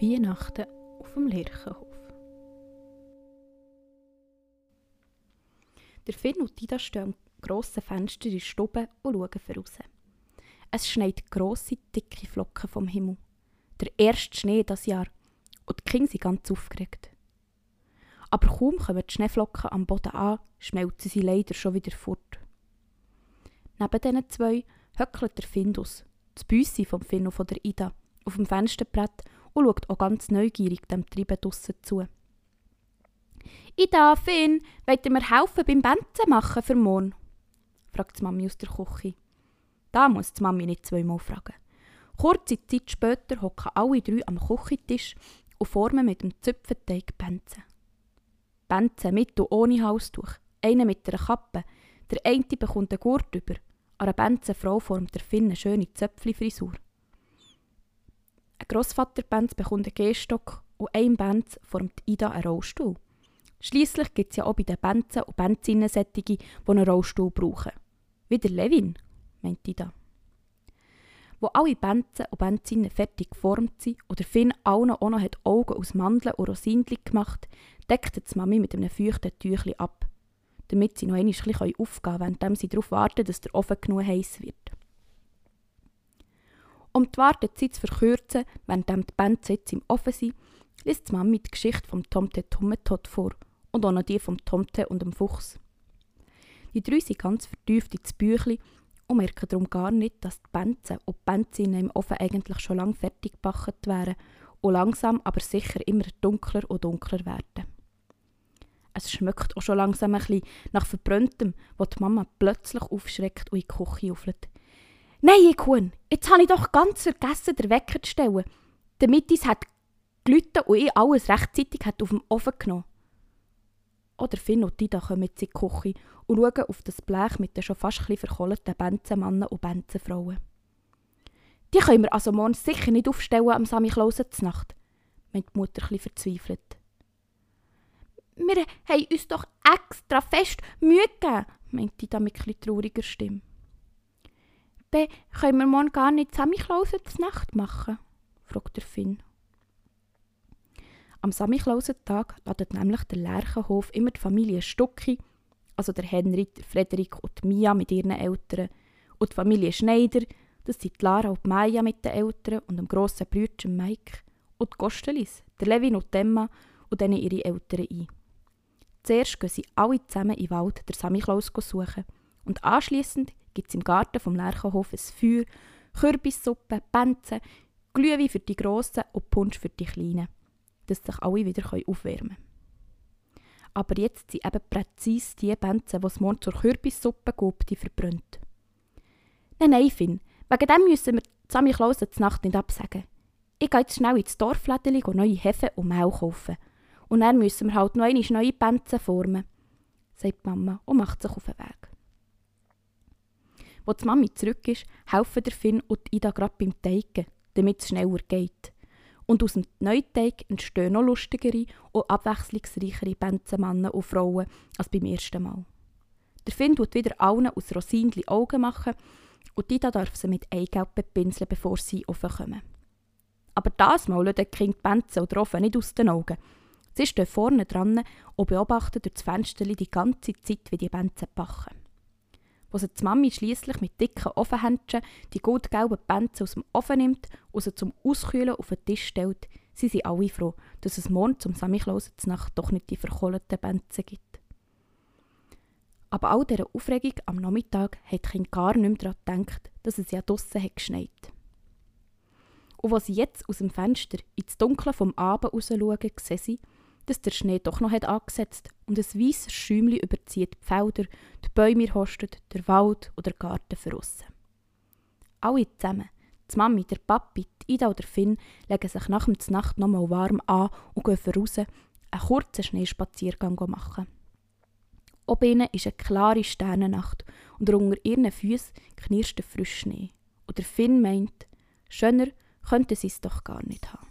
Weihnachten auf dem Lerchenhof. Der Finn und Ida stehen am grossen Fenster in der Stube und schauen voraus. Es schneit grosse, dicke Flocken vom Himmel. Der erste Schnee das Jahr. Und die Kinder sind ganz aufgeregt. Aber kaum kommen die Schneeflocken am Boden an, schmelzen sie leider schon wieder fort. Neben diesen zwei höckelt der Findus, das Büssi vom Finn und von der Ida, auf dem Fensterbrett und schaut auch ganz neugierig dem Treiben draussen zu. «Ida, Finn, wollt ihr mir helfen beim Benzen machen für morgen?» fragt die Mami aus der Küche. Da muss die Mami nicht zweimal fragen. Kurze Zeit später hocken alle drei am Küchentisch und formen mit dem Zöpfenteig Benzen. Benzen mit und ohne Halstuch, einer mit einer Kappe. Der eine bekommt einen Gurt über. An einer Benzenfrau formt der Finn eine schöne Zöpfli-Frisur. Grossvaterbenz bekommt einen Gehstock und ein Benz formt Ida einen Rollstuhl. Schließlich gibt es ja auch bei den Benzen und Benzinnen solche, die einen Rollstuhl brauchen. Wie der Levin, meint Ida. Wo alle Benzen und Benzinnen fertig geformt sind oder Finn allen auch noch Augen aus Mandeln und Rosinli gemacht, deckt die Mami mit einem feuchten Tüchli ab, damit sie noch ein bisschen aufgehen können, während sie darauf warten, dass der Ofen genug heiß wird. Um die Wartezeit zu verkürzen, während die jetzt im Ofen sind, liest die Mami die Geschichte vom Tomte Tummetot vor und auch noch die vom Tomte und dem Fuchs. Die drei sind ganz vertieft ins Büchli und merken darum gar nicht, dass die Benzen und die Benzinnen im Ofen eigentlich schon lange fertig gebacken wären und langsam aber sicher immer dunkler und dunkler werden. Es schmeckt auch schon langsam ein bisschen nach Verbranntem, wo die Mama plötzlich aufschreckt und in die Küche auflet. Nein, ich Kuhn, jetzt habe ich doch ganz vergessen, den Wecker zu stellen, damit es hat und ich alles rechtzeitig hat auf dem Ofen genommen. Oder Finn und Dida kommen jetzt in die Küche und schauen auf das Blech mit den schon fast ein verkohlten Benzenmannen und Benzenfrauen. Die können wir also morgen sicher nicht aufstellen am Samichlausen Nacht, meint die Mutter ein verzweifelt. Wir haben uns doch extra fest Mühe gegeben, meint Dida mit etwas trauriger Stimme. Dann können wir morgen gar nicht Samichlausen Nacht machen, fragt der Finn. Am Samichlausentag ladet nämlich der Lerchenhof immer die Familie Stucki, also der Henry, der Frederik und die Mia mit ihren Eltern, und die Familie Schneider, das sind Lara und Maya mit den Eltern und dem grossen Brüdchen Mike, und die Gostelis, der Levin und Emma und dann ihre Eltern ein. Zuerst gehen sie alle zusammen den Wald der Samichlaus suchen und anschließend gibt es im Garten vom Lerchenhof ein Feuer, Kürbissuppe, Benzen, Glühwein für die Grossen und Punsch für die Kleinen dass sich alle wieder aufwärmen können. Aber jetzt sind eben präzise die Benzen, die es morgen zur Kürbissuppe gibt, die verbrannt. Nein, nein, Finn, wegen dem müssen wir Sammy Klaus zur Nacht nicht absagen. Ich gehe jetzt schnell ins Dorflädeli neue Hefe und Mehl kaufen. Und dann müssen wir halt noch einmal neue Benzen formen, sagt Mama und macht sich auf den Weg. Als die Mami zurück ist, helfen der Finn und Ida gerade beim Teigen, damit es schneller geht. Und aus dem Neuteig entstehen noch lustigere und abwechslungsreichere Benzenmänner und Frauen als beim ersten Mal. Der Finn tut wieder allen aus Rosinli Augen machen und die darf sie mit Eigelb bepinseln, bevor sie aufkommen. Aber das Mal lassen die Kinder die Benzen oder Ofen nicht aus den Augen. Sie stehen vorne dran und beobachten durch das Fenster die ganze Zeit, wie die Benzen backen wo sie die Mami schließlich mit dicken Ofenhändchen die goldgelben Benzen aus dem Ofen nimmt und sie zum Auskühlen auf den Tisch stellt, sie sind alle froh, dass es morgen zum Nacht doch nicht die verkohlten Benzen gibt. Aber all dieser Aufregung am Nachmittag hat die Kinder gar nicht mehr daran gedacht, dass es ja draussen hat geschneit. Und als sie jetzt aus dem Fenster ins Dunkle vom Abend raus schauen, sehen sie, dass der Schnee doch noch hat angesetzt und ein weißes Schäumchen überzieht die Felder, die Bäume hostet, der Wald oder der Garten verrissen. Alle zusammen, die Mami, der Papi, die Ida oder Finn, legen sich nach dem Nacht nochmal warm an und gehen raus, einen kurzen Schneespaziergang machen. Ob ihnen ist eine klare Sternennacht und unter ihren Füßen knirscht der frische Schnee. Und der Finn meint, schöner könnte sie es doch gar nicht haben.